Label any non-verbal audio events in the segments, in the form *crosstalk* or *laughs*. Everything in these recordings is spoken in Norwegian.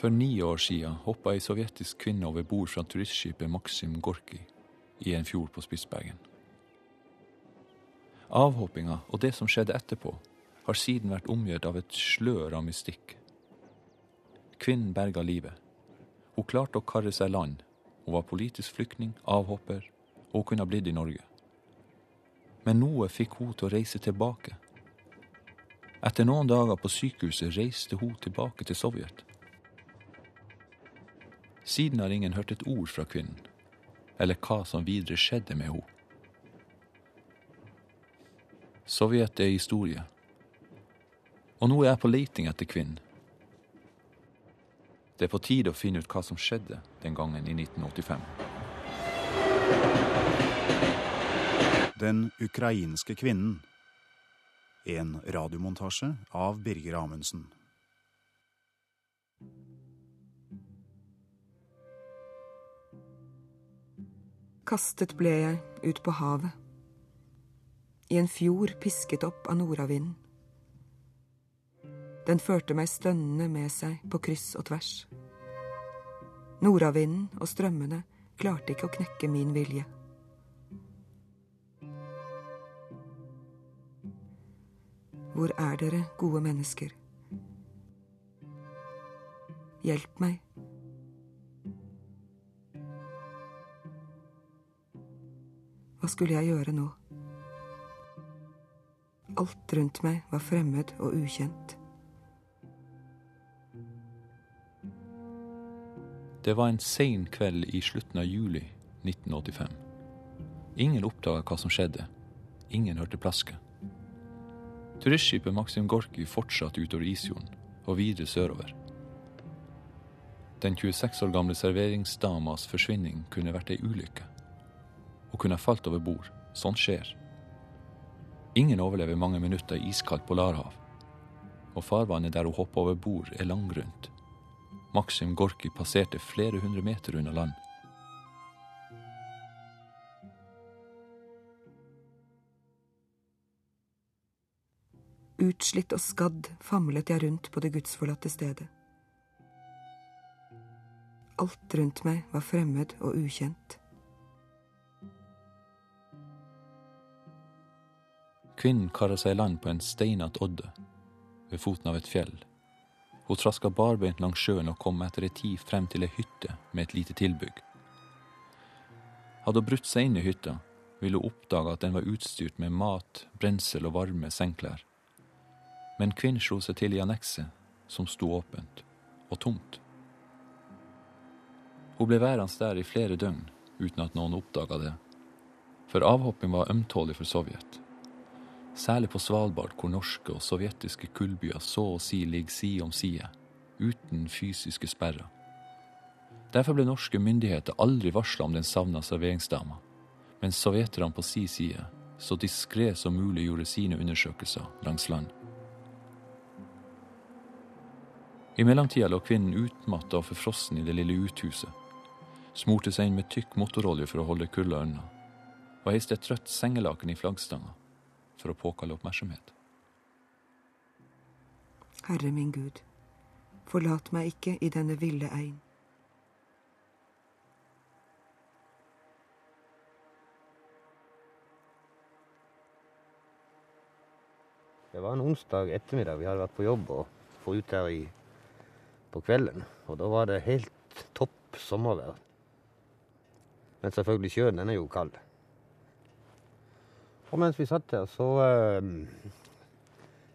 For ni år siden hoppa ei sovjetisk kvinne over bord fra turistskipet Maksim Gorki i en fjord på Spitsbergen. Avhoppinga og det som skjedde etterpå, har siden vært omgjort av et slør av mystikk. Kvinnen berga livet. Hun klarte å karre seg land. Hun var politisk flyktning, avhopper, og hun kunne ha blitt i Norge. Men noe fikk hun til å reise tilbake. Etter noen dager på sykehuset reiste hun tilbake til Sovjet. Siden har ingen hørt et ord fra kvinnen, eller hva som videre skjedde med henne. Sovjet er historie, og nå er jeg på leiting etter kvinnen. Det er på tide å finne ut hva som skjedde den gangen i 1985. Den ukrainske kvinnen. En radiomontasje av Birger Amundsen. Kastet ble jeg ut på havet. I en fjord pisket opp av nordavinden. Den førte meg stønnende med seg på kryss og tvers. Nordavinden og strømmene klarte ikke å knekke min vilje. Hvor er dere, gode mennesker? Hjelp meg. Hva skulle jeg gjøre nå? Alt rundt meg var fremmed og ukjent. Det var en sein kveld i slutten av juli 1985. Ingen oppdaga hva som skjedde. Ingen hørte plaske. Turistskipet Maxim Gorki fortsatte utover Isfjorden og videre sørover. Den 26 år gamle serveringsdamas forsvinning kunne vært ei ulykke. Hun kunne falt over bord. Sånt skjer. Ingen overlever mange minutter i iskaldt polarhav. Og farvannet der hun hoppa over bord, er langgrunt. Maxim Gorki passerte flere hundre meter unna land. Utslitt og skadd famlet jeg rundt på det gudsforlatte stedet. Alt rundt meg var fremmed og ukjent. Kvinnen kara seg i land på en steinete odde ved foten av et fjell. Hun traska barbeint langs sjøen og kom etter ei tid frem til ei hytte med et lite tilbygg. Hadde hun brutt seg inn i hytta, ville hun oppdage at den var utstyrt med mat, brensel og varme sengeklær. Men kvinnen slo seg til i annekset, som sto åpent og tomt. Hun ble værende der i flere døgn uten at noen oppdaga det, for avhopping var ømtålig for Sovjet. Særlig på Svalbard, hvor norske og sovjetiske kullbyer så å si ligger side om side, uten fysiske sperrer. Derfor ble norske myndigheter aldri varsla om den savna serveringsdama, mens sovjeterne på si side så diskré som mulig gjorde sine undersøkelser langs land. I mellomtida lå kvinnen utmatta og forfrossen i det lille uthuset, smurte seg inn med tykk motorolje for å holde kulda unna, og heiste et trøtt sengelaken i flaggstanga for å påkalle oppmerksomhet. Herre min Gud, forlat meg ikke i denne ville ein. Det var en onsdag ettermiddag. Vi hadde vært på jobb og få ut her i, på kvelden. Og da var det helt topp sommervær. Men selvfølgelig, sjøen den er jo kald. Og mens vi satt der, så,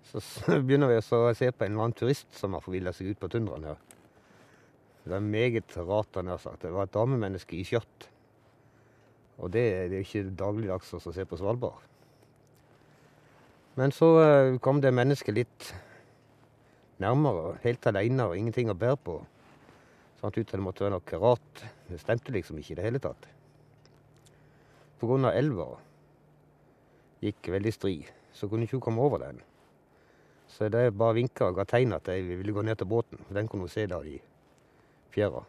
så *laughs* begynner vi å se på en eller annen turist som har forvilla seg ut på tundraen her. Det er meget rart, han har sagt. Det var et damemenneske i skjørt. Og det, det er ikke dagligdags å se på Svalbard. Men så kom det mennesket litt nærmere, helt aleine og ingenting å bære på. Sånn ut til det måtte være noe rart. Det stemte liksom ikke i det hele tatt. På grunn av elva gikk veldig stri, så kunne ikke hun komme over den. Så de bare vinka og ga tegn at de ville gå ned til båten, den kunne hun se der i fjæra.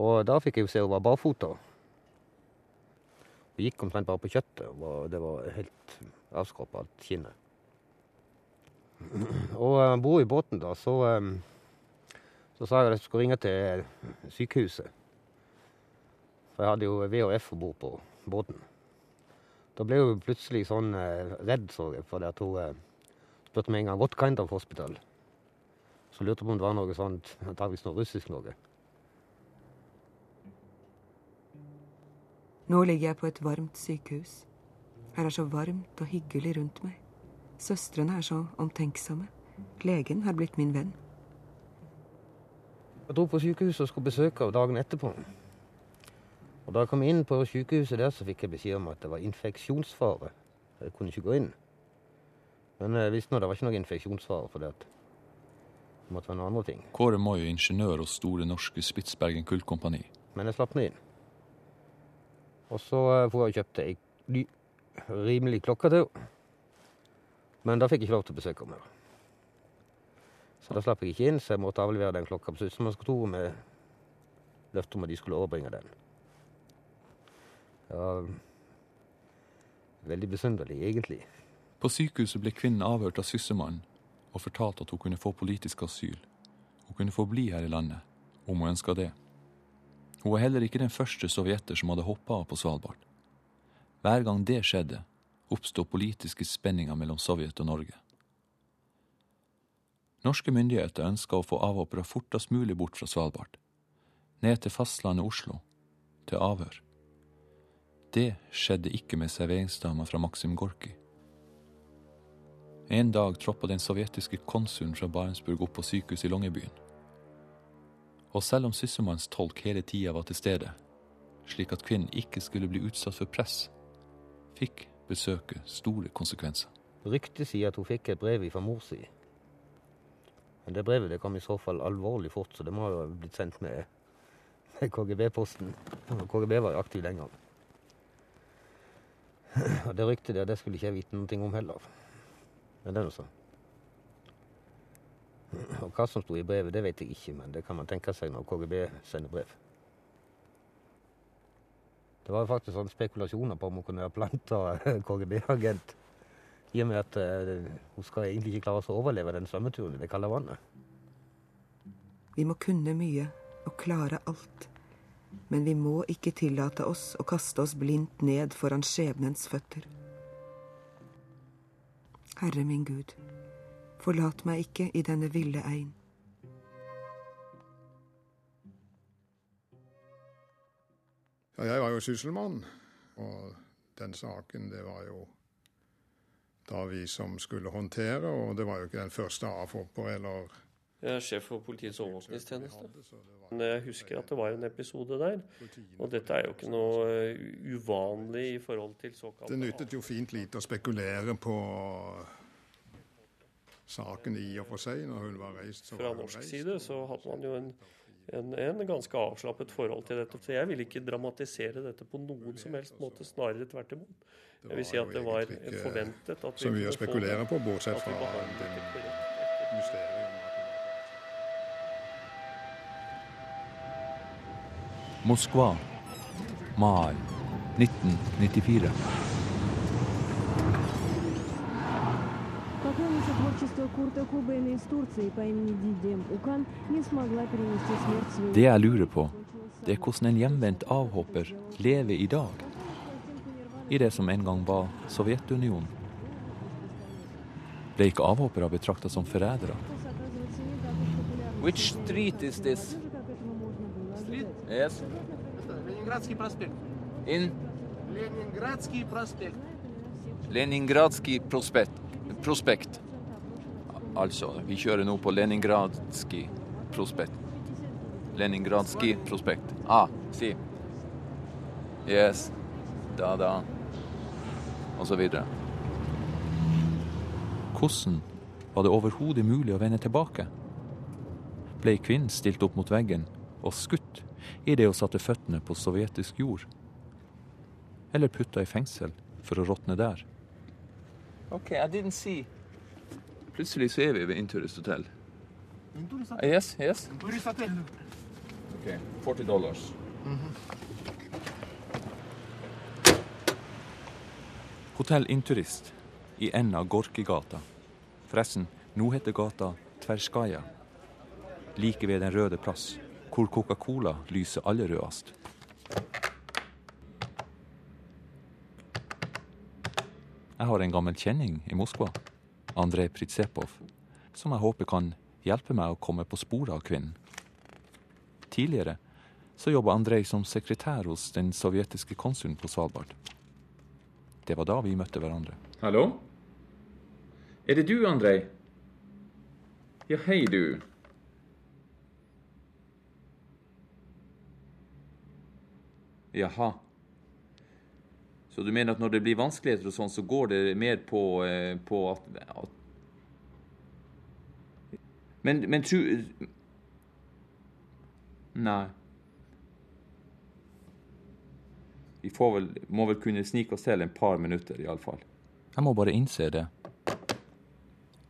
Og da fikk jeg jo se hun var barfota. Hun gikk omtrent bare på kjøttet, og det var helt avskrapa alt skinnet. Og om bord i båten da, så, Så sa jeg at jeg skulle ringe til sykehuset. For jeg hadde jo VHF om bord på båten. Da ble hun plutselig sånn eh, redd, så jeg, fordi at hun eh, spurte meg en gang 'What kind of hospital?' Så lurte på om det var noe sånt, antakeligvis noe russisk noe. Nå ligger jeg på et varmt sykehus. Her er så varmt og hyggelig rundt meg. Søstrene er så omtenksomme. Legen har blitt min venn. Jeg dro på sykehuset og skulle besøke henne dagen etterpå. Og Da jeg kom inn på sykehuset der, så fikk jeg beskjed om at det var infeksjonsfare. Jeg kunne ikke gå inn. Men jeg visste nå det var ikke noe infeksjonsfare, for det, måtte være noen andre ting. Kåre Moi ingeniør hos Store Norske Spitsbergen Kullkompani. Men jeg slapp nå inn. Og så eh, for jeg kjøpte ei ny, rimelig klokke til. Men da fikk jeg ikke lov til å besøke henne. Så da slapp jeg ikke inn, så jeg måtte avlevere den klokka på Sysselmannskontoret med løfte om at de skulle overbringe den. Ja, veldig besynderlig, egentlig. På sykehuset ble kvinnen avhørt av sysselmannen og fortalt at hun kunne få politisk asyl. Hun kunne få bli her i landet, om hun ønska det. Hun var heller ikke den første sovjeter som hadde hoppa av på Svalbard. Hver gang det skjedde, oppsto politiske spenninger mellom Sovjet og Norge. Norske myndigheter ønska å få avhoppere fortest mulig bort fra Svalbard, ned til fastlandet Oslo, til avhør. Det skjedde ikke med serveringsdama fra Maxim Gorki. En dag troppa den sovjetiske konsulen fra Barentsburg opp på sykehuset i Longyearbyen. Og selv om sysselmannens tolk hele tida var til stede, slik at kvinnen ikke skulle bli utsatt for press, fikk besøket store konsekvenser. Ryktet sier at hun fikk et brev fra mor si. Men det brevet det kom i så fall alvorlig fort, så det må ha blitt sendt med KGB-posten. KGB var jo aktiv den gangen. Og det ryktet der, det skulle ikke jeg vite noe om heller. Men det er nå så. Og hva som sto i brevet, det vet jeg ikke, men det kan man tenke seg når KGB sender brev. Det var jo faktisk sånne spekulasjoner på om hun kunne være planta KGB-agent. I og med at uh, hun skal egentlig ikke klare å overleve den svømmeturen i det kalde vannet. Vi må kunne mye og klare alt. Men vi må ikke tillate oss å kaste oss blindt ned foran skjebnens føtter. Herre min Gud, forlat meg ikke i denne ville ein. Ja, jeg var jo sysselmann, og den saken det var jo da vi som skulle håndtere, og det var jo ikke den første avhopper eller er sjef for Politiets overvåkningstjeneste. Jeg husker at det var en episode der. Og dette er jo ikke noe eh, uvanlig i forhold til såkalt Det nyttet jo fint lite å spekulere på saken i og for seg når hun var reist. Så Fra norsk reist. side så hadde man jo en, en, en ganske avslappet forhold til dette. Så jeg vil ikke dramatisere dette på noen som helst måte, snarere tvert imot. Jeg vil si at det var forventet at Så mye å spekulere på, bortsett fra det det Moskva, mai 1994. Поклонница творчества Курта Кобейна из Турции по имени Диди Укан не смогла перенести смерть своего... Det jeg lurer på, det er hvordan en hjemvendt avhopper lever i dag. I det som en gang var Sovjetunionen. Ble ikke avhoppere betrakta som forrædere? Which street is this? Street? Yes. Ленинградский проспект. In Ленинградский проспект. Leningradski prospekt. prospekt. Altså, vi kjører nå på Leningradski prospekt. Leningradski prospekt. Ah, si. Yes. Da, da. Og så videre. Hvordan var det overhodet mulig å vende tilbake? Ble kvinnen stilt opp mot veggen og skutt i det hun satte føttene på sovjetisk jord. Eller putta i fengsel for å råtne der. Ok, I didn't see. Plutselig så er vi ved Inturist hotell. Ah, yes, yes. Ok, 40 dollars. Mm -hmm. Hotell Inturist i enden av Gorkigata. Forresten, nå heter gata Tverskaja. Like ved Den røde plass hvor Coca-Cola lyser aller rødest. Jeg har en gammel kjenning i Moskva, Andrej Pritsepov, som jeg håper kan hjelpe meg å komme på sporet av kvinnen. Tidligere så jobba Andrej som sekretær hos den sovjetiske konsulen på Svalbard. Det var da vi møtte hverandre. Hallo? Er det du, Andrej? Ja, hei, du. Jaha. Så du mener at når det blir vanskeligheter og sånn, så går det mer på, eh, på at, at Men, men tru Nei. Vi vel, må vel kunne snike oss til en par minutter, iallfall. Jeg må bare innse det.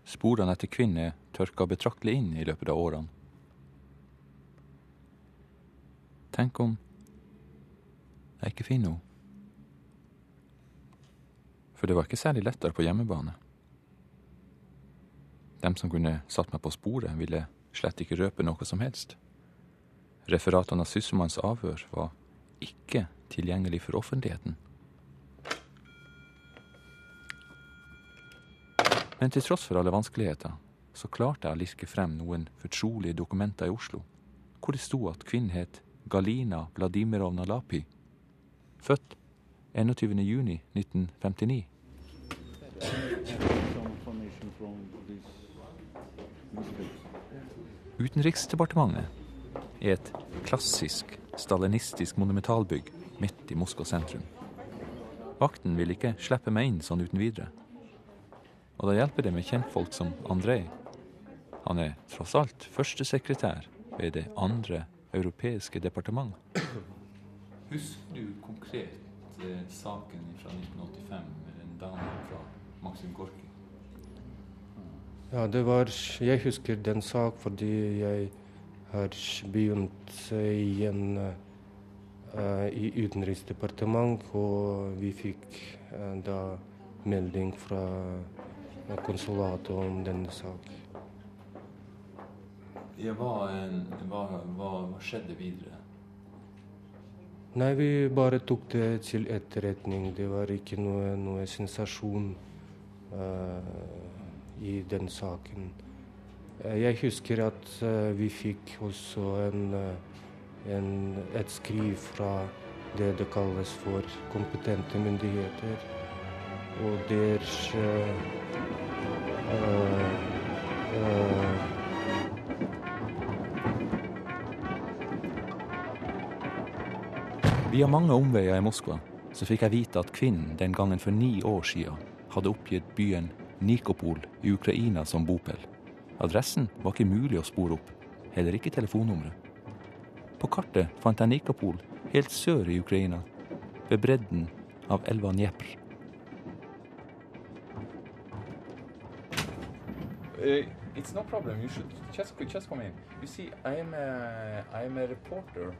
Sporene etter kvinner er tørka betraktelig inn i løpet av årene. Tenk om jeg ikke finner henne. For det var ikke særlig lettere på hjemmebane. Dem som kunne satt meg på sporet, ville slett ikke røpe noe som helst. Referatene av sysselmannens avhør var ikke tilgjengelig for offentligheten. Men til tross for alle vanskeligheter, så klarte jeg å lirke frem noen fortrolige dokumenter i Oslo, hvor det sto at kvinnen het Galina Vladimirovna Lapi, født 21.6.1959. Utenriksdepartementet er et klassisk stalinistisk monumentalbygg midt i Moskva sentrum. Vakten vil ikke slippe meg inn sånn uten videre. Og da hjelper det med kjentfolk som Andrej. Han er tross alt førstesekretær ved det andre europeiske departement. Husker du konkret eh, saken fra 1985 med en dame fra Maxim Gorki? Ja, det var Jeg husker den sak fordi jeg har begynt i en uh, i Utenriksdepartementet, og vi fikk uh, da melding fra konsulatet om denne saken. Ja, hva, hva, hva, hva skjedde videre? Nei, vi bare tok det til etterretning. Det var ikke noe, noe sensasjon uh, i den saken. Uh, jeg husker at uh, vi fikk også en, en, et skriv fra det det kalles for kompetente myndigheter. Og der Via mange omveier i Moskva så fikk jeg vite at kvinnen den gangen for ni år siden hadde oppgitt byen Nikopol i Ukraina som bopel. Adressen var ikke mulig å spore opp, heller ikke telefonnummeret. På kartet fant jeg Nikopol helt sør i Ukraina, ved bredden av elva Dnepr. Uh, it's no problem. You should just just come in. You see, I am a I a reporter,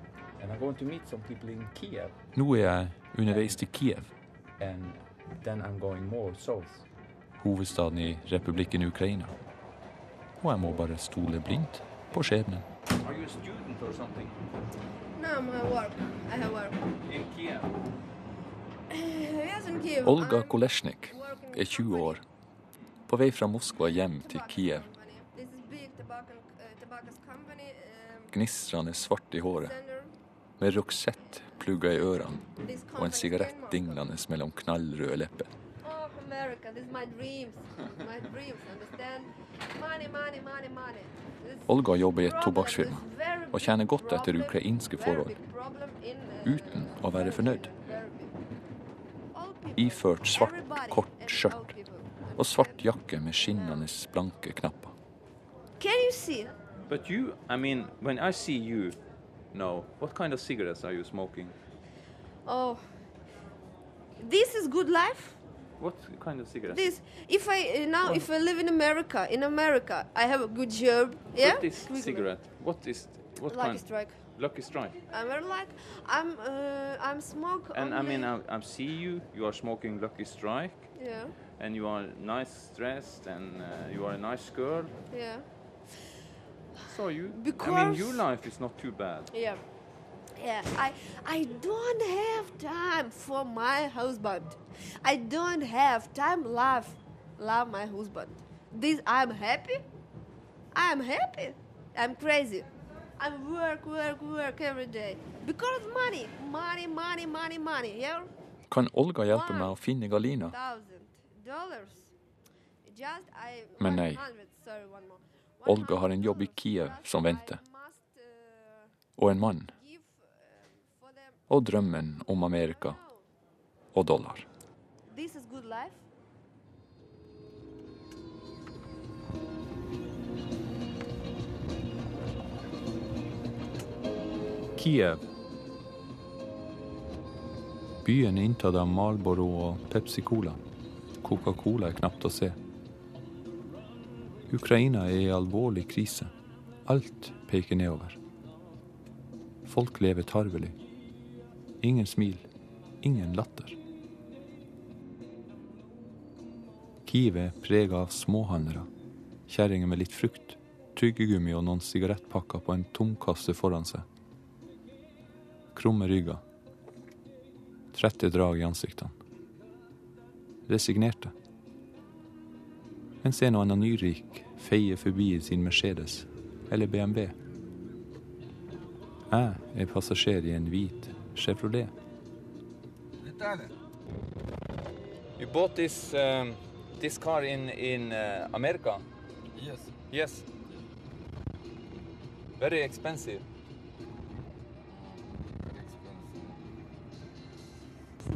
Nå er jeg underveis til Kiev, And then I'm going more south. hovedstaden i republikken Ukraina. Og jeg må bare stole blindt på skjebnen. Are you a student or something No, my work. I have work. in Kiev? *sighs* Yes, in Kiev. Olga Kolesjnik er 20 år, på vei fra Moskva hjem til Kiev, company. This is big tobacco, uh. Um, gnistrende svart i håret. Med ruksett plugga i ørene og en sigarett dinglende mellom knallrøde lepper. Oh, Olga jobber i et tobakksfirma og tjener godt etter ukrainske forhold, uten å være fornøyd. Iført svart, kort skjørt og svart jakke med skinnende blanke knapper. Can you see? But you, I mean, when I see you now, what kind of cigarettes are you smoking? Oh, this is good life. What kind of cigarettes? This, if I uh, now, if I live in America, in America, I have a good job. Yeah. What is cigarette? What is what Lucky kind? strike. Lucky Strike. I'm very like I'm uh, I'm smoke. And I mean, I, I see you. You are smoking Lucky Strike, yeah, and you are nice dressed, and uh, you are a nice girl. yeah. So you, I mean, your life is not too bad. Yeah. Yeah, I I don't have time for my husband. I don't have time love love my husband. This I'm happy. I'm happy. I'm crazy. I work, work, work every day. Because money, money, money, money, money. Yeah? Kan Olga hjelpe meg å finne Galina? Thousand dollars. Just I Men nei. 100, sorry, one more. Olga har en jobb i Kiev som venter. Og en mann. Og drømmen om Amerika og dollar. Kiev. Byen er inntatt av Marlboro og Pepsi Cola. Coca-Cola er knapt å se. Ukraina er i alvorlig krise. Alt peker nedover. Folk lever tarvelig. Ingen smil, ingen latter. Kiev er prega av småhandlere. Kjerringer med litt frukt, tyggegummi og noen sigarettpakker på en tomkasse foran seg. Krumme rygger. Trette drag i ansiktene. Resignerte. Mens en og annen nyrik feier forbi sin Mercedes eller BMW. Jeg er passasjer i en hvit Chevrolet. You bought this um, this car in in uh, America? Yes. Yes. Very expensive.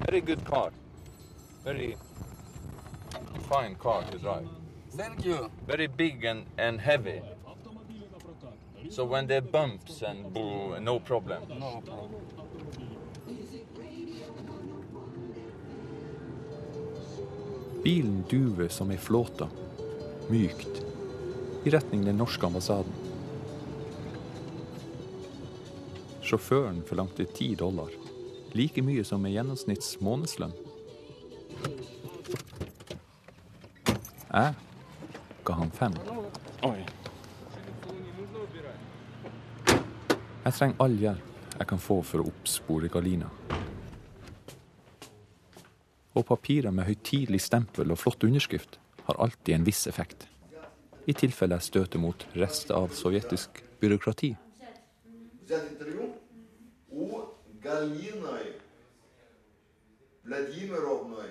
Very good car. Very fine car to drive. Thank you. Very big and, and heavy. So when there bumps and boo, no problem. No problem. Bilen duver som ei flåte, mykt, i retning den norske ambassaden. Sjåføren forlangte ti dollar, like mye som en gjennomsnitts månedslønn. Jeg ga han fem. Oi. Jeg trenger all hjelp jeg kan få for å oppspore Galina. Og papirer med høytidelig stempel og flott underskrift har alltid en viss effekt. I tilfelle jeg støter mot rester av sovjetisk byråkrati. взять интервью у Галины Владимировны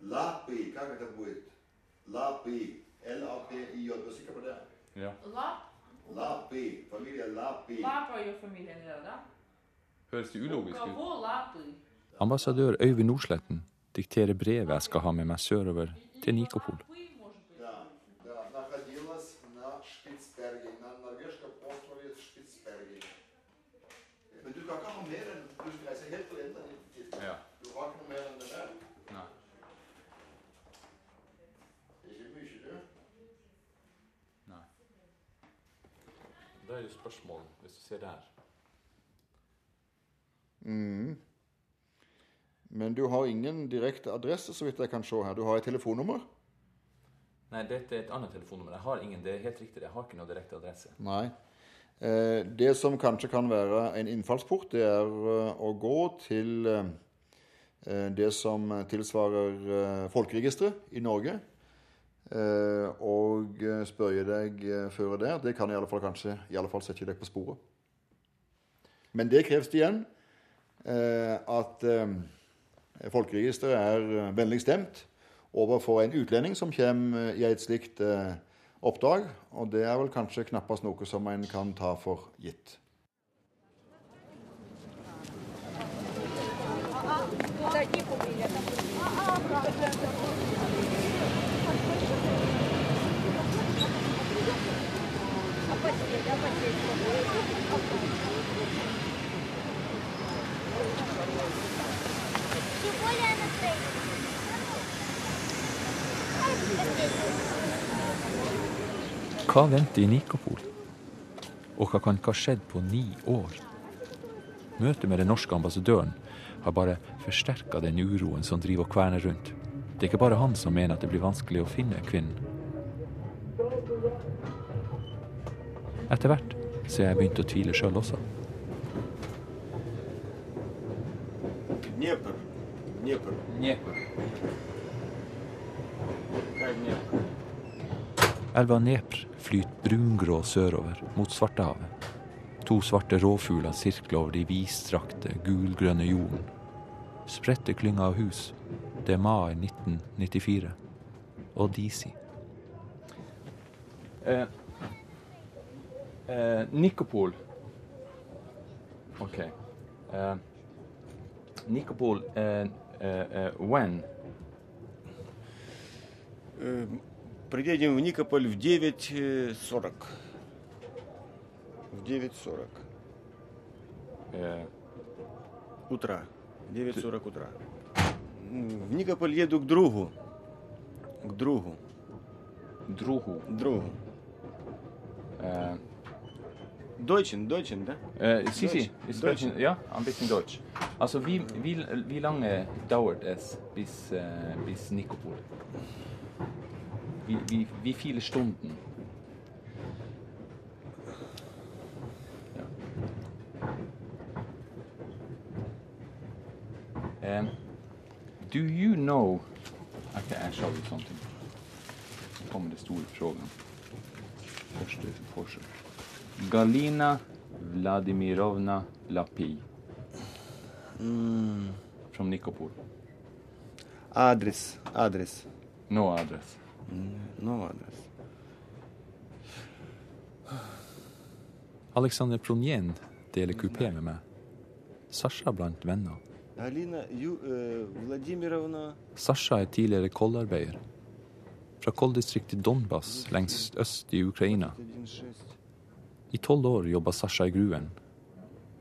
Лапы, как это будет? Lapi. L-A-P-I-J. Du er sikker på det? Ja. Lap? Lapi. Familien Lapi. Lap er jo familien Røda. Høres det ulogisk ut? Ambassadør Øyvind Nordsletten dikterer brevet jeg skal ha med meg sørover til Nikopol. Ser der. Mm. Men du har ingen direkte adresse, så vidt jeg kan se her. Du har et telefonnummer? Nei, dette er et annet telefonnummer. Jeg har ingen, det er helt riktig, jeg har ikke noe direkte adresse. Nei. Eh, det som kanskje kan være en innfallsport, det er eh, å gå til eh, det som tilsvarer eh, folkeregisteret i Norge. Eh, og eh, spørre deg før der. Det kan i alle fall kanskje i alle fall sette deg på sporet. Men det kreves det igjen eh, at eh, folkeregisteret er eh, vennlig stemt overfor en utlending som kommer i et slikt oppdrag. Og det er vel kanskje knappast noe som en kan ta for gitt. Hva venter i Nikopol? Og hva kan ha skjedd på ni år? Møtet med den norske ambassadøren har bare forsterka den uroen som driver og kverner rundt. Det er ikke bare han som mener at det blir vanskelig å finne kvinnen. Etter hvert så jeg begynte å tvile sjøl også. Dnepr. Днепр. Dnepr. Hva er Dnepr? Elva Dnepr flyter brungrå sørover mot Svartehavet. To svarte rovfugler sirkler over de vidstrakte, gulgrønne jorden. Spredte klynger av hus. Det er mai 1994. Og Disi. Eh, eh, Nikopol. OK. Eh, Nikopol eh, eh, eh, when? Э, Приедем в Никополь в 9.40. В 9.40 Eh, утра. 9.40 утра. В Никополь еду к другу. К другу. Другу. Другу. eh, Deutschen, Deutschen, да? eh, si, si. Deutsch. Vi Deutsch. sprechen, ja, ein bisschen Deutsch. Also, wie, wie, wie lange dauert es bis, eh, bis Nikopol? Wie, wie, wie viele Stunden? Ja. Um, do you know Okay, I'll show you something. Kommer det store frågan. Første forsøk. Galina Vladimirovna Lapi. Mm. From Nikopol. adress. Address. No address. No address. Alexander Pronjen deler kupé med meg. Sasha blant venner. Galina eh, Vladimirovna Sasha er tidligere kollarbeider. Fra kolldistriktet Donbas lengst øst i Ukraina. 1.6. I tolv år jobba Sasha i gruen.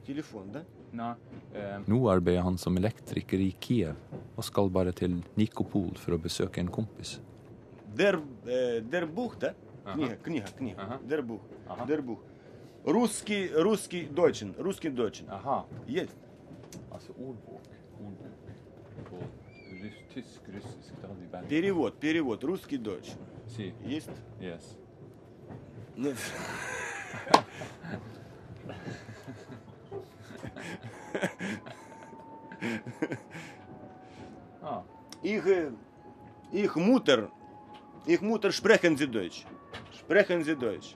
Телефон, да? No, eh, Nå arbeider han som elektriker i Kiev og skal bare til Nikopol for å besøke en kompis. Der, э, der Buch, да? Ага. Книга, книга, книга. Ага. Der Buch. Ага. Der Buch. Русский, русский, Deutschen, русский, Deutschen. aha. Есть. Altså ordbok. Ordbok. På russ, tysk, russisk. Det hadde vi bare. Перевод, перевод, русский, Deutsch. Si. Есть? Yes. Нет. *laughs* Ah. Их, э, их Mutter, их Mutter sprechen sie Deutsch. Sprechen sie Deutsch.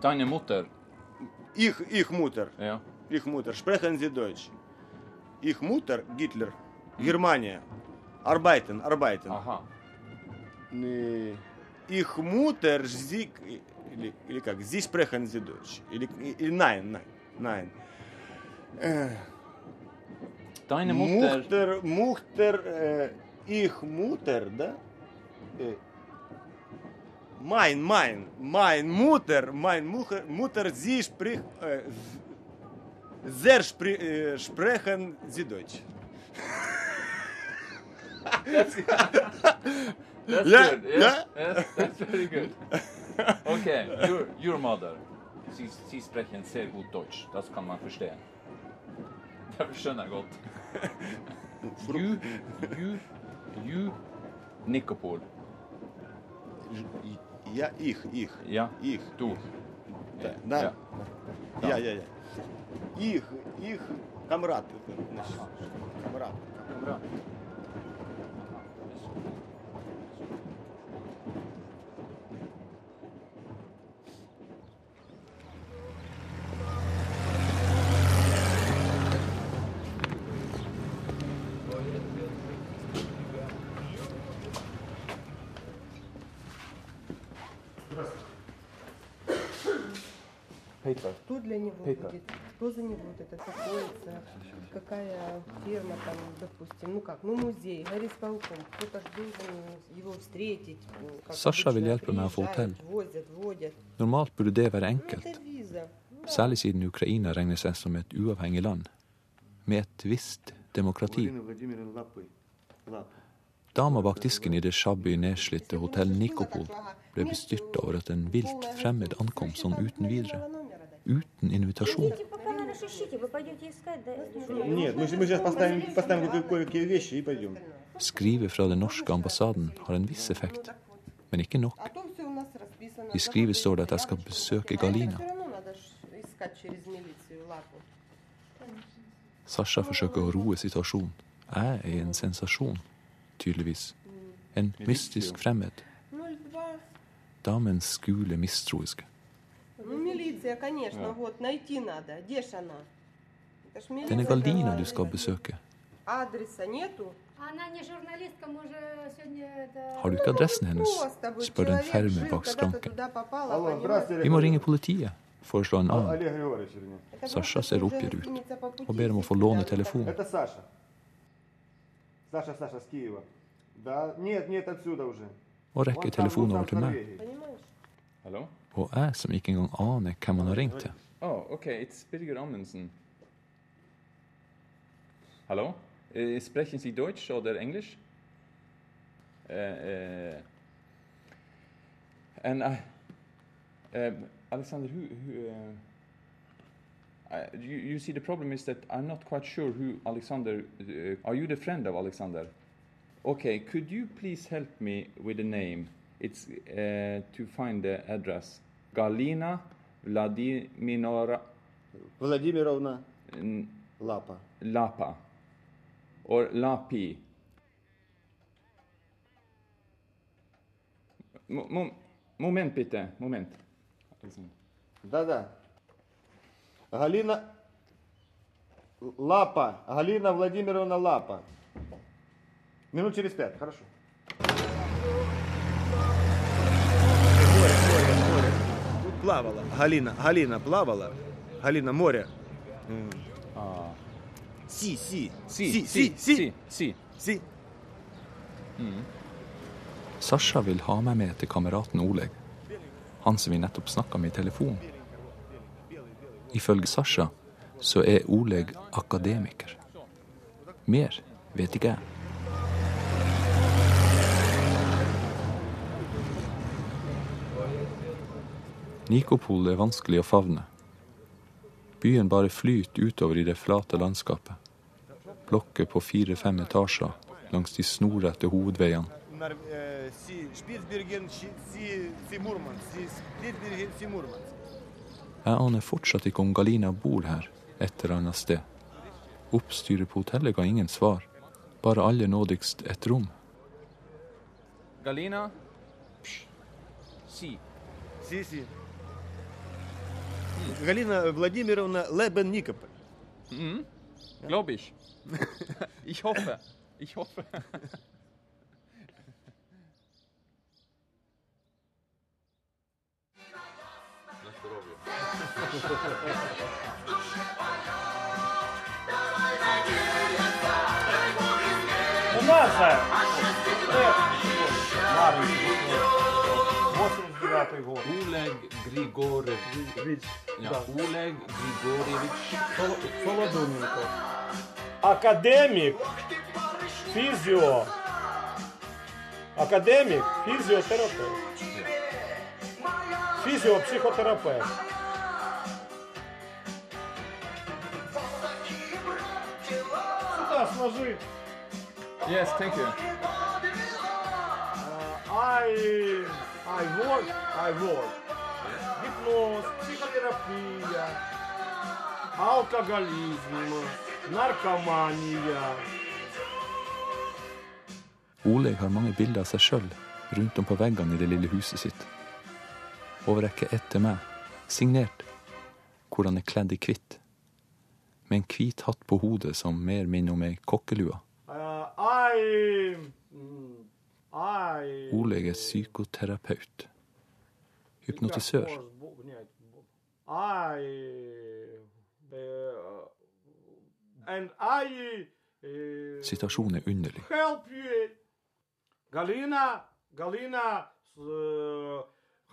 Deine Mutter. Их, их Mutter, Ja. их Mutter, sprechen sie Deutsch. Их Mutter, Гитлер, Германия. Arbeiten, arbeiten. Aha. Э, Их Mutter, sie, или, или как, здесь прехан sie Deutsch, или, или nein, nein, nein. Äh, Deine Mutter. Mutter, Mutter äh, их мутер, да? Майн, майн, майн мутер, майн мухер, мутер зи шприх, зер шпри, шпрехен зи дочь. That's good. That's yeah, good. Yeah, yeah. That's, that's pretty good. *laughs* Okay, your, your mother. Sie, sie sprechen sehr gut Deutsch. Das kann man verstehen. Det skjønner jeg godt. You, you, you, Nikopol. Я их, их, Ja, их. du. Да, Ja. да. Я, я, я. Их, их камрад. значит, Камрад. Paper. будет? Что за него вот это находится? Какая фирма там, допустим, ну как, ну музей, горисполком. Кто-то ж должен его встретить. ну, как Sasha vil обычно, hjelpe meg å få приезжают, hotell. Возят, водят. Normalt burde det være Ну, enkelt, это виза. særlig siden Ukraina regner seg som et uavhengig land, med et visst demokrati. Владимир Владимировна Лапы. Лап. Dama bak disken i det shabby, nedslitte hotell Nikopol ble bestyrta over at en vilt fremmed ankom sånn uten videre. uten invitasjon. Skrivet fra den norske ambassaden har en viss effekt, men ikke nok. I skrivet står det at jeg skal besøke Galina. Sasha forsøker å roe situasjonen. Jeg er en sensasjon, tydeligvis. En mystisk fremmed. Damens skule mistroiske. Ну, милиция, конечно, Ja. вот, найти надо. Где ж она? Это ж Den er милиция Galina должна du skal знать. besøke. Адреса нету? Она не журналистка, мы же сегодня это... Har du ikke adressen hennes? Просто бы spør den человек ferme жил, bak когда ты skranken. туда попала, Алло, понимаешь? здравствуйте, Vi må ringe politiet, foreslår en annen. Олег Григорьевич, вернее. Это Sasha просто ser уже oppgitt ut сдвинется по пути, og ber om å все få låne кидают. telefonen. Это Саша. Саша, Саша, с Киева. Да, нет, нет, отсюда уже. Og rekker Вон там, telefonen вон over там til в meg. jeg som ikke engang aner hvem han har ringt til. Oh, ok, it's Birger Amundsen. Hallo? Uh, eh, sprechen Sie Deutsch oder Englisch? Uh, uh, and I, Alexander, who, who I, you, you, see, the problem is that I'm not quite sure who Alexander. are you the friend of Alexander? Okay, could you please help me with the name? It's to find the address. Галина Владимира... Владимировна Лапа. Лапа. Or Лапи. Момент, Петя, момент. Да-да. Галина Лапа. Галина Владимировна Лапа. Минут через пять, хорошо. плавала. Галина, Галина плавала. Галина, море. М. Си, си. Si, си, si, си, si. си. Sasha vil ha meg med til kameraten Oleg, han som vi nettopp snakka med i telefonen. Ifølge Sasha så er Oleg akademiker. Mer vet ikke jeg. Nikopol er vanskelig å favne. Byen bare flyter utover i det flate landskapet. Blokker på fire-fem etasjer langs de snorrette hovedveiene. Jeg aner fortsatt ikke om Galina bor her et eller annet sted. Oppstyret på hotellet ga ingen svar, bare aller nådigst et rom. Galina? Psh. Si. Si, si. Галина Владимировна Лебен-Никоп. Mhm. Glaube ich. ich hoffe. Ich hoffe. У нас Grigorevich. Да. Oleg Grigorevich. Солодовненько. Академик. Физио. Академик. Физиотерапевт. Физиопсихотерапевт. Сюда сложи. Yes, thank you. I, I work, I work. Гипноз, психотерапия, алкоголизм, наркомания. Oleg har mange bilder av seg sjøl rundt om på veggene i det lille huset sitt. Overrekker ett til meg, signert, hvor han er kledd i hvitt. Med en hvit hatt på hodet som mer minner om ei kokkelue. Uh, I, mm, I... Oleg er psykoterapeut. Hypnotisør. I, uh, and I uh, Situasjonen er underlig. help you. Galina, Galina,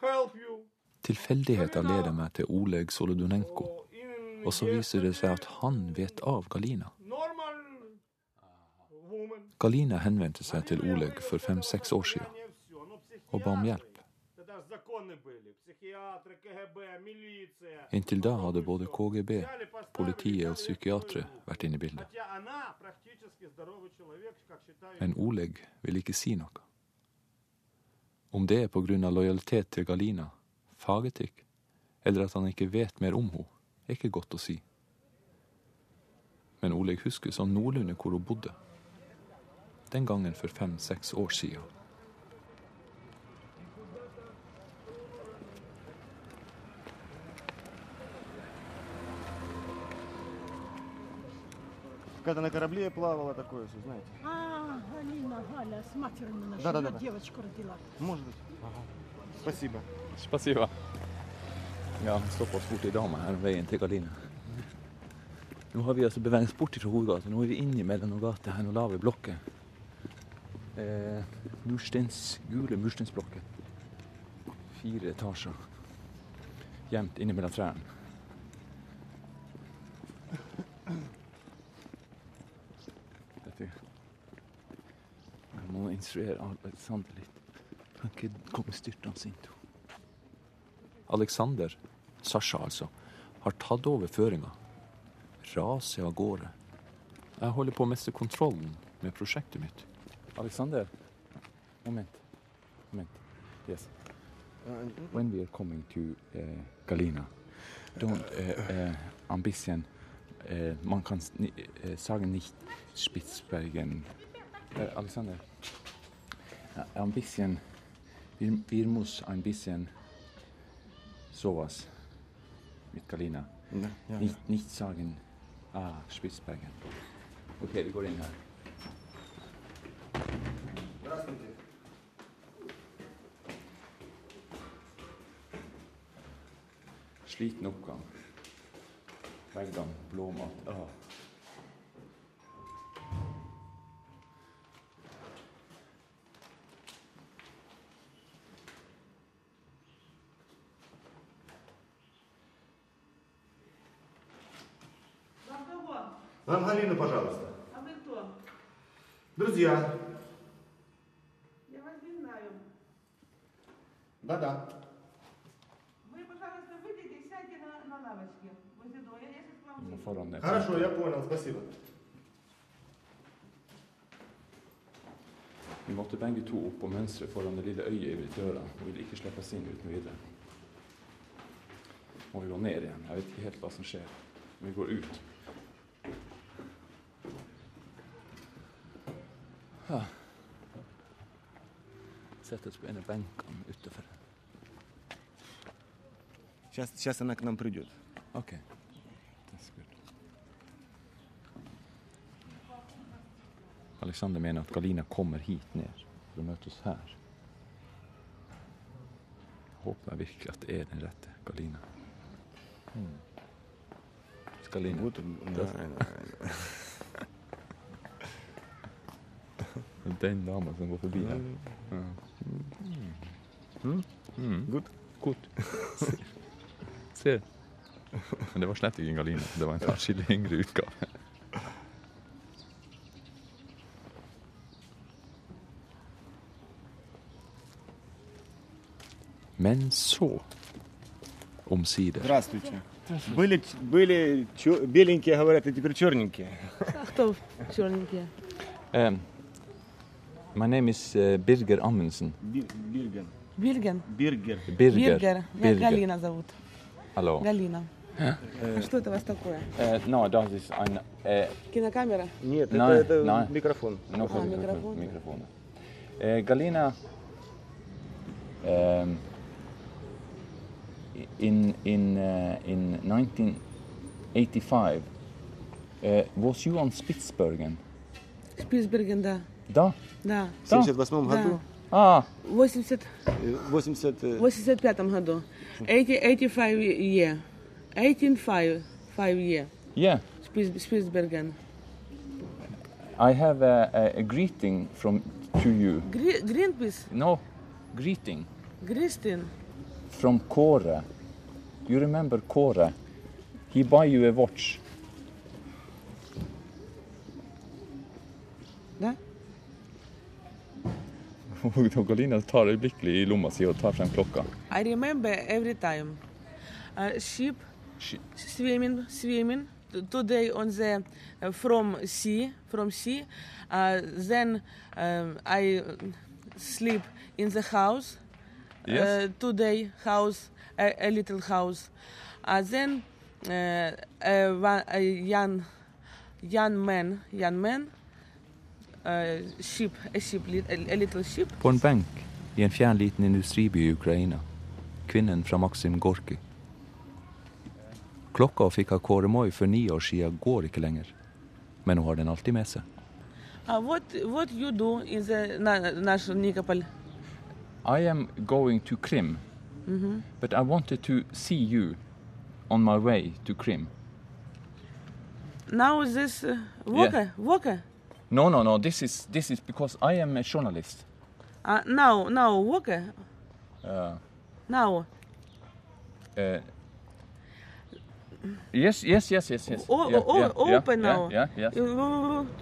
help you. Tilfeldigheter leder meg til Oleg Solodunenko, og så viser det seg at han vet av Galina. Galina henvendte seg til Oleg for fem-seks år siden og ba om hjelp. Inntil da hadde både KGB, politiet og psykiatere vært inne i bildet. Men Oleg vil ikke si noe. Om det er pga. lojalitet til Galina, fagetikk, eller at han ikke vet mer om henne, er ikke godt å si. Men Oleg husker som noenlunde hvor hun bodde. Den gangen for fem-seks år siden. Когда на корабле плавала, такое все, знаете. А, Галина, Галя, с матерью наша, Да-да-да. она девочку родила. Может быть. Спасибо. Spasiba. Ja, vi stopper oss bort i dama her veien til Gardina. Nå har vi altså beveget oss bort fra hovedgata. Nå er vi inne mellom noen gater her, noen lave blokker. Eh, mursteins, gule mursteinsblokker. Fire etasjer. Gjemt inne mellom trærne. Instruere Alexander litt. Kan ikke komme styrtende inn. to. Alexander, Sasha altså, har tatt over føringa. Raser av gårde. Jeg holder på å miste kontrollen med prosjektet mitt. Alexander, moment. Moment. Yes. When we are coming to uh, Galina, don't uh, uh, ambition, man kan sagen nicht Spitzbergen. Uh, Alexander, uh, ambition, wir, wir muss ein bisschen sowas mit Galina. Ja, ja, nicht, nicht sagen, ah, Spitzbergen. Okay, går inn her. Sliten oppgang. Veggene, blåmat. Ah. Нам Галину, пожалуйста. А вы кто? Друзья. Я вас не знаю. Да-да. Вы, пожалуйста, выйдите и сядьте на, на лавочке возле дома. Я, я сейчас к вам Nå выйду. foran det. Хорошо, я понял, спасибо. Vi måtte begge to opp på mønsteret foran det lille øyet i døra. Hun ville ikke slippe oss inn uten videre. Må vi gå ned igjen. Jeg vet ikke helt hva som skjer. Vi går ut. Ja. Setter oss på en av benkene utenfor. Сейчас, сейчас она к нам придет. Ok. That's good. Alexander mener at Galina kommer hit ned for å møte oss her. Håper jeg virkelig at det er den rette Galina. Hmm. Galina. Вот, да, Den dama som går forbi her. Ja. Mm. Mm. Godt. Godt. Se. Men det var slett ikke en Galina. Det var en atskillig yngre utgave. Men så, omsider Здравствуйте. Были, были чё- беленькие, говорят, а теперь черненькие. А кто черненькие? Um, my name is uh, Birger Amundsen. Би- Бирген. Бирген? Биргер. Birger. Меня Birger. Галина зовут. Hallo. Галина. Ja. А что это у вас такое? Uh, no, das ist ein... Uh, Кинокамера? Нет, Nein, это, это nein. микрофон. Nog Ah, een microfoon. microfoon. Eh, Galina, ehm, in, in, eh, in 1985, eh, was you on Spitsbergen? Спицберген, да. Да? Да. В 78 Да. году? А, 80, Э, 80... э, в 85 году. 80, 85 year. 185 five year. yeah. Spitz- Spitsbergen. I have a, a, a greeting from to you. Gre- Greenpeace. No, greeting Kristin. from Kåre. You remember Kåre? He buy you a watch. *laughs* Tar øyeblikkelig i lomma si og tar frem klokka. I remember every time. Uh, ship swimming, swimming. Today on the uh, from sea, from sea. Uh, then um, I sleep in the house. Yes. Uh, today house a, a little house. Uh, then uh, one- a young, young man, young man, Eh, På en benk i en fjern liten industriby i Ukraina. Kvinnen fra Maxim Gorki. Klokka hun fikk av Kåre Moi for ni år siden, går ikke lenger. Men hun har den alltid med seg. Uh, what, what you do in the national Nikopol? Krim, mm -hmm. but I wanted to see you Krim. Now this uh, Walker, yeah. No, no, no. This is this is because I am a journalist. Uh, now, now Voka, Uh, now. uh, yes, yes, yes, yes, yes. O- Yeah, o- yeah, open yeah, now. Yeah, yeah, yes.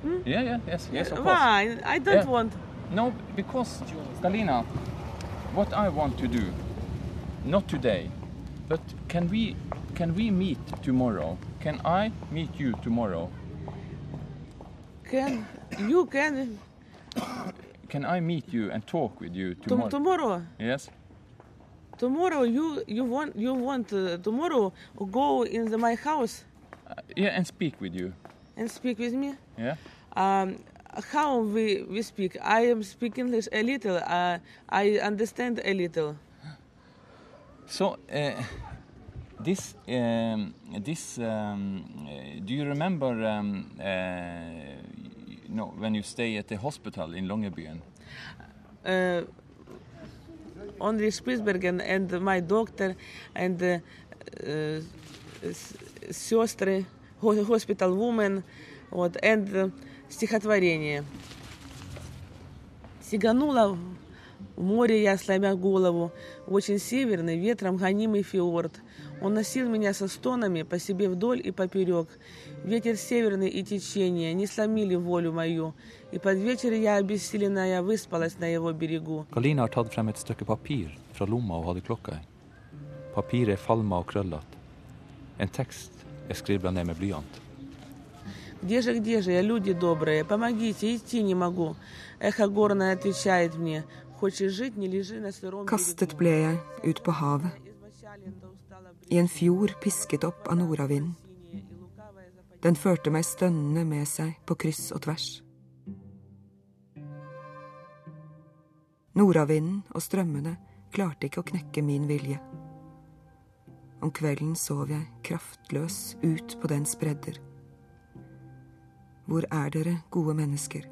Hmm? Yeah, yeah, yes, yes, of course. Why? I don't Yeah. want. No, because Galina, what I want to do, not today, but can we can we meet tomorrow? Can I meet you tomorrow? Can you can Can I meet you and talk with you tom- tomorrow? tomorrow? Yes. Tomorrow you you want you want uh, tomorrow go in the, my house Yeah, and speak with you. and speak with me. Yeah. Um, how we we speak? I am speak English a little. Uh, I understand a little. So uh, this um, this um, uh, do you remember um, uh, know, when you stay at the hospital in Longyearbyen? Uh, only Spitsbergen and my doctor and uh, uh, сестры, ho- hospital woman, вот, and uh, стихотворение. Сиганула в море я, сломя голову, очень северный, ветром гонимый фиорд. Он носил меня со стонами по себе вдоль и поперек. Ветер северный и течение не сломили волю мою, и под вечер я, обессиленная, выспалась на его берегу. Galina har tatt frem et stykke papir fra lomma hun hadde klokka i. Papiret er falma og krøllete. En tekst er skribla ned med blyant. Где же, где же я, люди добрые, помогите, идти не могу. Эхо горное отвечает мне, хочешь жить, не лежи на сыром Kastet ble jeg ut på havet. I en fjord pisket opp av nordavinden. Den førte meg stønnende med seg på kryss og tvers. Nordavinden og strømmene klarte ikke å knekke min vilje. Om kvelden sov jeg kraftløs ut på dens bredder. Hvor er dere, gode mennesker?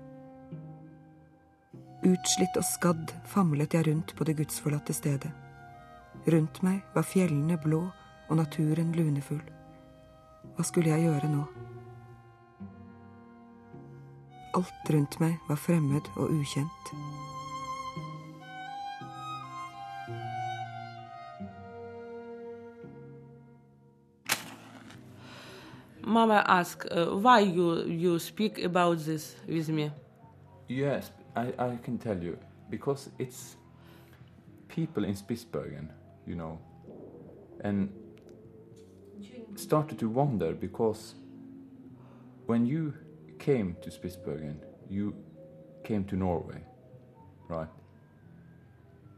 Utslitt og skadd famlet jeg rundt på det gudsforlatte stedet. Rundt meg var fjellene blå og naturen lunefull. Hva skulle jeg gjøre nå? Alt rundt meg var fremmed og ukjent. Mama asked, uh, why you, you speak about this with me? Yes, I, I can tell you because it's people in Spitsbergen, you know, and started to wonder because when you came to Spitsbergen, you came to Norway, right?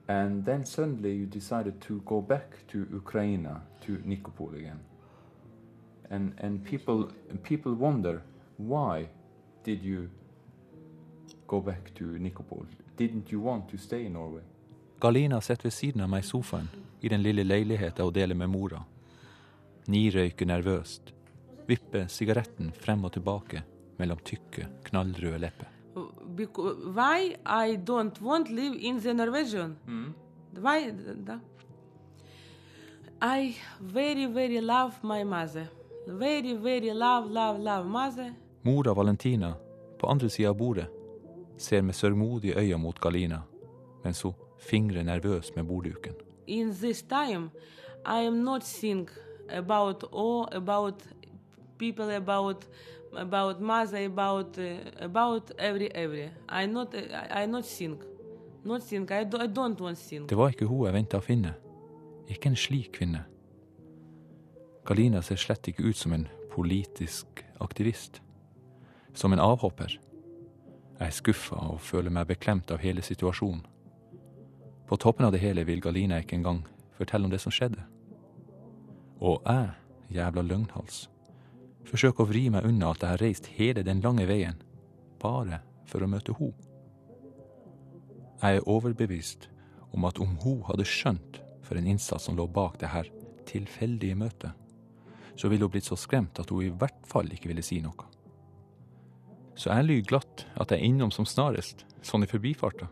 And then suddenly you decided to go back to Ukraine, to Nikopol again. And and people people wonder why did you go back to Nikopol? Didn't you want to stay in Norway? Galina sitter ved siden av meg i sofaen i den lille leiligheten hun deler med mora. Nirøyker nervøst. Vipper sigaretten frem og tilbake mellom tykke, knallrøde lepper. Why I don't want live in the Norwegian? Why? Да. I very, very love my mother. Very, very love, love, love mother. Mora Valentina, på andre sida av bordet, ser med sørgmodige øyne mot Galina, mens hun fingrer nervøst med bordduken. In this time, I am not think about all about people about about mother about uh, about every every. I not I, not think, not think. I, do, I don't want think. Det var ikke hun jeg venta å finne. Ikke en slik kvinne. Galina ser slett ikke ut som en politisk aktivist. Som en avhopper. Jeg er skuffa og føler meg beklemt av hele situasjonen. På toppen av det hele vil Galina ikke engang fortelle om det som skjedde. Og jeg, jævla løgnhals, forsøker å vri meg unna at jeg har reist hele den lange veien bare for å møte ho. Jeg er overbevist om at om hun hadde skjønt for en innsats som lå bak det her tilfeldige møtet, så ville hun blitt så skremt at hun i hvert fall ikke ville si noe. Så jeg lyver glatt at jeg er innom som snarest, sånn i forbifarta,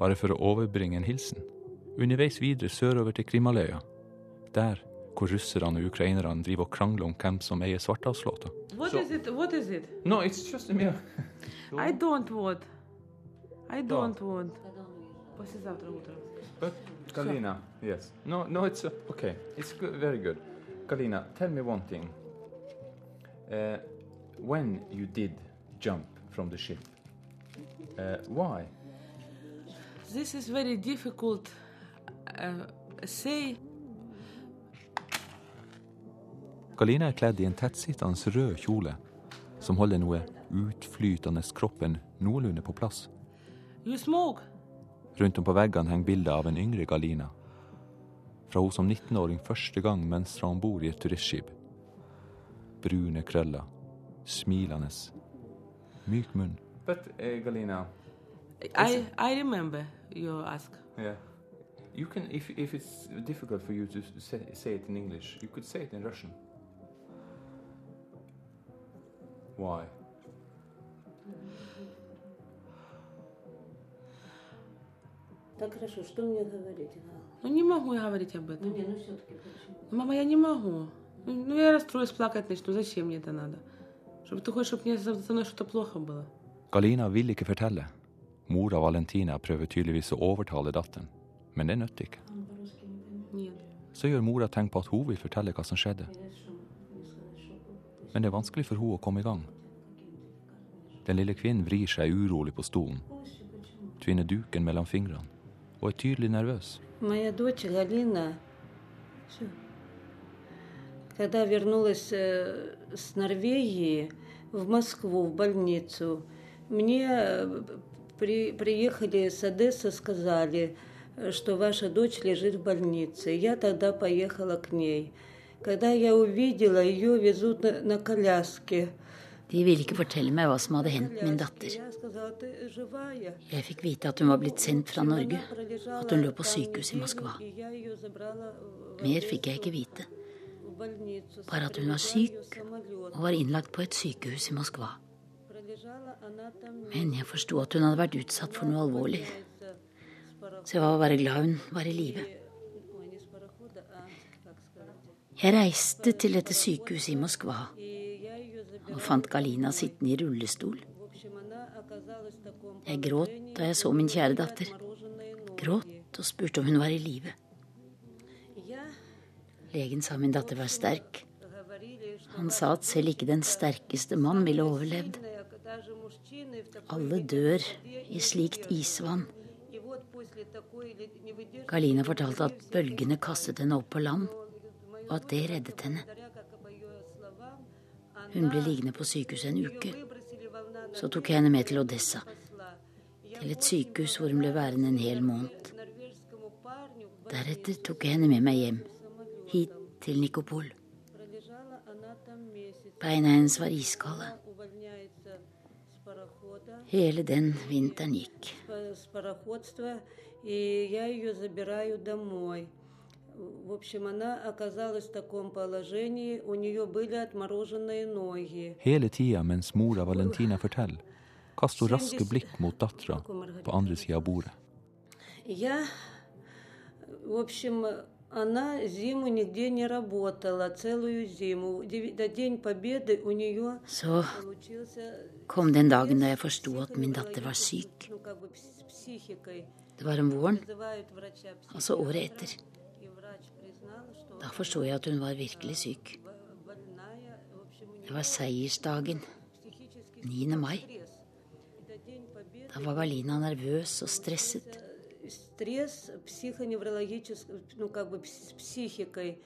bare for å overbringe en hilsen. Underveis videre sørover til Krimaløya. der hvor russerne og ukrainerne driver og krangler om hvem som eier Svartdalslåta. What is it? What is it? No, it's just a mere... I don't want. I don't want. Послезавтра утром. But Galina, yes. No, no, it's uh, okay. It's good, very good. Galina, tell me one thing. Uh, when you did jump from the ship, uh, why? This is very difficult. Uh, say Galina er kledd i en tettsittende rød kjole som holder noe utflytende kroppen noenlunde på plass. you smoke. Rundt om på veggene henger bilder av en yngre Galina. Fra hun som 19-åring første gang mønstra om bord i et turistskip. Brune krøller, smilende, myk munn. But uh, Galina, I I remember you ask. yeah, you can if if it's difficult for you to say, say it in English, you could say it in Russian. Why? Так хорошо, что мне говорить? Ну не могу я говорить об этом. Ну не, ну все-таки почему? Мама, я не могу. Ну ну, я расстроюсь, плакать начну. Зачем мне это надо? Чтобы ты хочешь, чтобы мне со со мной что-то плохо было. Galina vil ikke fortelle. Mora Valentina prøver tydeligvis å overtale datteren, men det nytter ikke. Нет. Så gjør mora tegn på at hun vil fortelle hva som skjedde. Men det er vanskelig for hun å komme i gang. Den lille kvinnen vrir seg urolig på stolen, tvinner duken mellom fingrene og er tydelig nervøs. Моя дочь Галина, когда вернулась э, с Норвегии в Москву, в больницу, мне э, при- приехали с Одессы, сказали, что ваша дочь лежит в больнице. Я тогда поехала к ней. Когда я увидела, ее везут на, на коляске. De ville ikke fortelle meg hva som hadde hendt min datter. Я сказала, ты живая? Jeg fikk vite at hun var blitt sendt fra Norge, Она пролежала at hun lå på там sykehus i Moskva. неделю, и я ее забрала в- Mer fikk jeg ikke vite, в больницу. bare at hun var syk og var innlagt på et sykehus i Moskva. Пролежала она там Men jeg forsto at hun hadde vært utsatt for noe alvorlig, så jeg var bare glad hun var i live. Jeg reiste til dette sykehuset i Moskva og fant Galina sittende i rullestol. Jeg gråt da jeg så min kjære datter. Gråt og spurte om hun var i live. Legen sa min datter var sterk. Han sa at selv ikke den sterkeste mann ville overlevd. Alle dør i slikt isvann. Galina fortalte at bølgene kastet henne opp på land og at det reddet henne. Hun ble liggende på sykehuset en uke. Så tok jeg henne med til Odessa, til et sykehus hvor hun ble værende en hel måned. Deretter tok jeg henne med meg hjem, hit til Nikopol. Beina hennes var iskalde. Hele den vinteren gikk. В общем, она оказалась в таком положении, у нее были отмороженные ноги. Hele tida mens mora Valentina forteller, kaster hun raske blikk mot dattera på andre sida av bordet. Я, в общем, она зиму нигде не работала, целую зиму. Деви- До День Победы у нее Så получился kom den dagen da jeg forsto at min datter var syk. ну, как бы с психикой. Det var om våren, Вызывают врача altså året etter. Da forsto jeg at hun var virkelig syk. больная, в общем, у Det var seiersdagen, психический 9. mai. стресс. И до День Победы Da var Galina nervøs og stresset. стресс психоневрологический, ну как бы с психикой,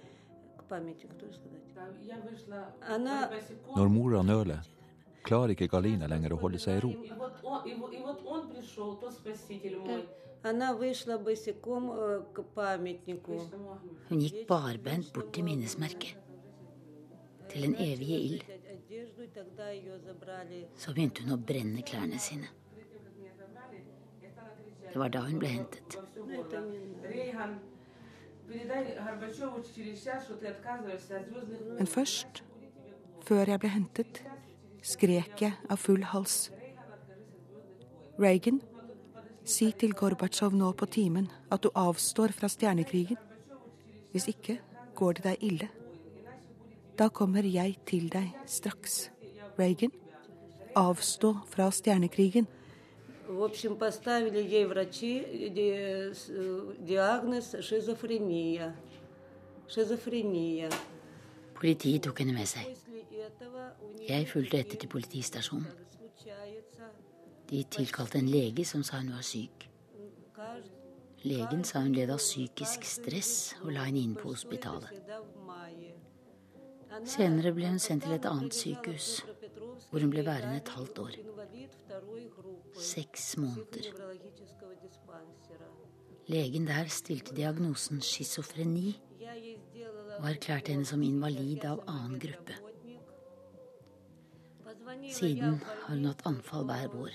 к памяти, кто сказать. Я вышла Она Når mora nøler, klarer ikke Galina lenger å holde seg i ro. Hun gikk barbeint bort til minnesmerket, til den evige ild. Så begynte hun å brenne klærne sine. Det var da hun ble hentet. Men først, før jeg ble hentet, skrek jeg av full hals. Reagan si til Gorbatsjov nå på timen at du avstår fra stjernekrigen. Hvis ikke går det deg ille. Da kommer jeg til deg straks. Reagan, avstå fra stjernekrigen. В общем, поставили ей врачи ди- с- э, диагноз шизофрения. Шизофрения. Politiet tok henne med seg. После этого у нее Jeg fulgte etter til politistasjonen. De tilkalte en lege som sa hun var syk. Legen sa hun led av psykisk stress og la henne inn på hospitalet. Senere ble hun sendt til et annet sykehus, hvor hun ble værende et halvt år. Seks måneder. Legen der stilte diagnosen schizofreni og erklærte henne som invalid av annen gruppe. Siden har hun hatt anfall hver vår.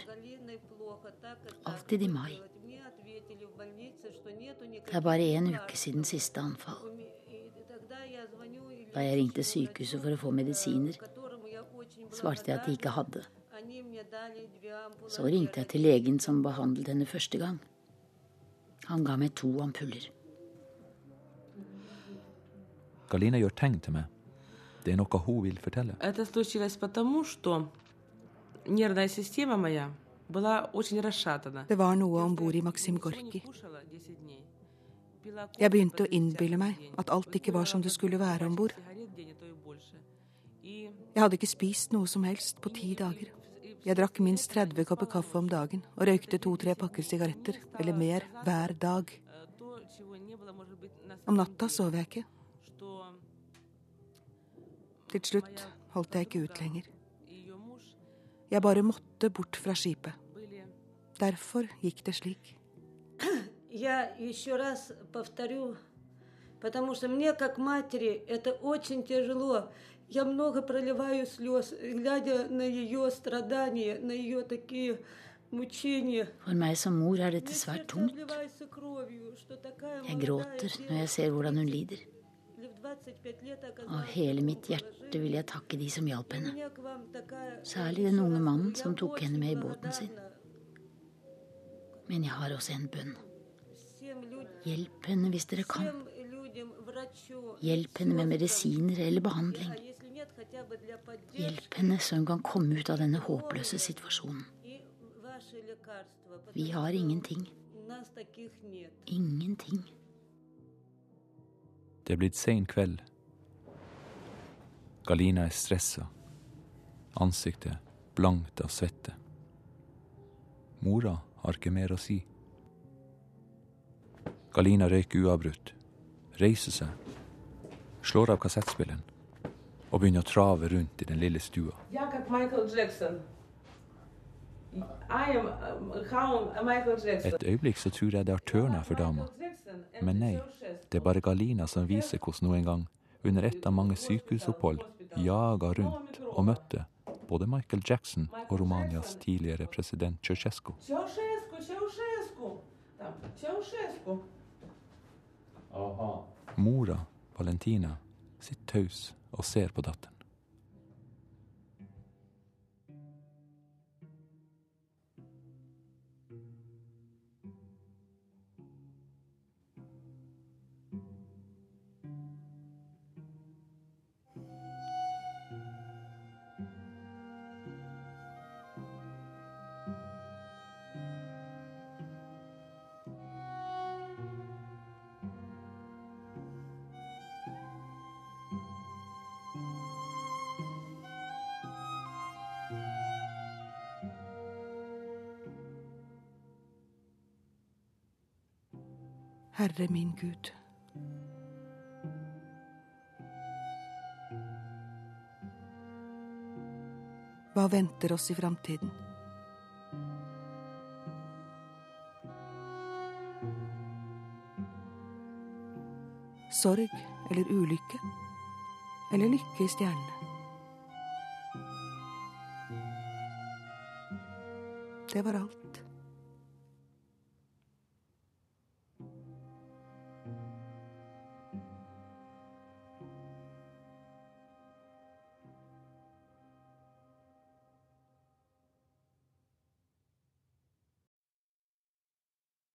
Alltid i mai. Det er bare én uke siden siste anfall. Da jeg ringte sykehuset for å få medisiner, svarte jeg at de ikke hadde. Så ringte jeg til legen som behandlet henne første gang. Han ga meg to ampuller. Galina gjør tegn til meg. Det er noe hun vil fortelle. Это случилось потому, что нервная система моя была очень расшатана. Det var noe om bord i Maksim Gorki. Кушала 10 дней. Пила Jeg begynte å innbille meg at alt ikke var som det skulle være om bord. сигарет в день, а то и больше. И Jeg hadde ikke spist noe som helst på ti dager. Jeg drakk minst 30 kopper kaffe om dagen og røykte to-tre pakker sigaretter, eller mer, hver dag. э, то, чего не было, может быть, на Om natta sov jeg ikke. Til slutt holdt jeg ikke ut lenger. Jeg bare måtte bort fra skipet. Derfor gikk det slik. Я еще раз повторю, потому что мне, как матери, это очень тяжело. Я много проливаю слез, глядя на ее страдания, на ее такие мучения. For meg som mor er dette svært tungt. Jeg gråter når jeg ser hvordan hun lider. Av hele mitt hjerte vil jeg takke de som hjalp henne, særlig den unge mannen som tok henne med i båten sin. Men jeg har også en bønn. Hjelp henne hvis dere kan. Hjelp henne med medisiner eller behandling. Hjelp henne så hun kan komme ut av denne håpløse situasjonen. Vi har ingenting. Ingenting. Det er blitt sen kveld. Galina er stressa. Ansiktet blankt av svette. Mora har ikke mer å si. Galina røyker uavbrutt, reiser seg, slår av kassettspilleren og begynner å trave rundt i den lille stua. Jakob Michael Jackson. Et øyeblikk så tror jeg det er tørna for dama. Men nei, det er bare Galina som viser hvordan hun en gang, under et av mange sykehusopphold, jaga rundt og møtte både Michael Jackson og Romanias tidligere president Ceaucescu. Mora, Valentina, sitter taus og ser på datteren. Herre min Gud. Hva venter oss i framtiden? Sorg eller ulykke? Eller lykke i stjernene? Det var alt.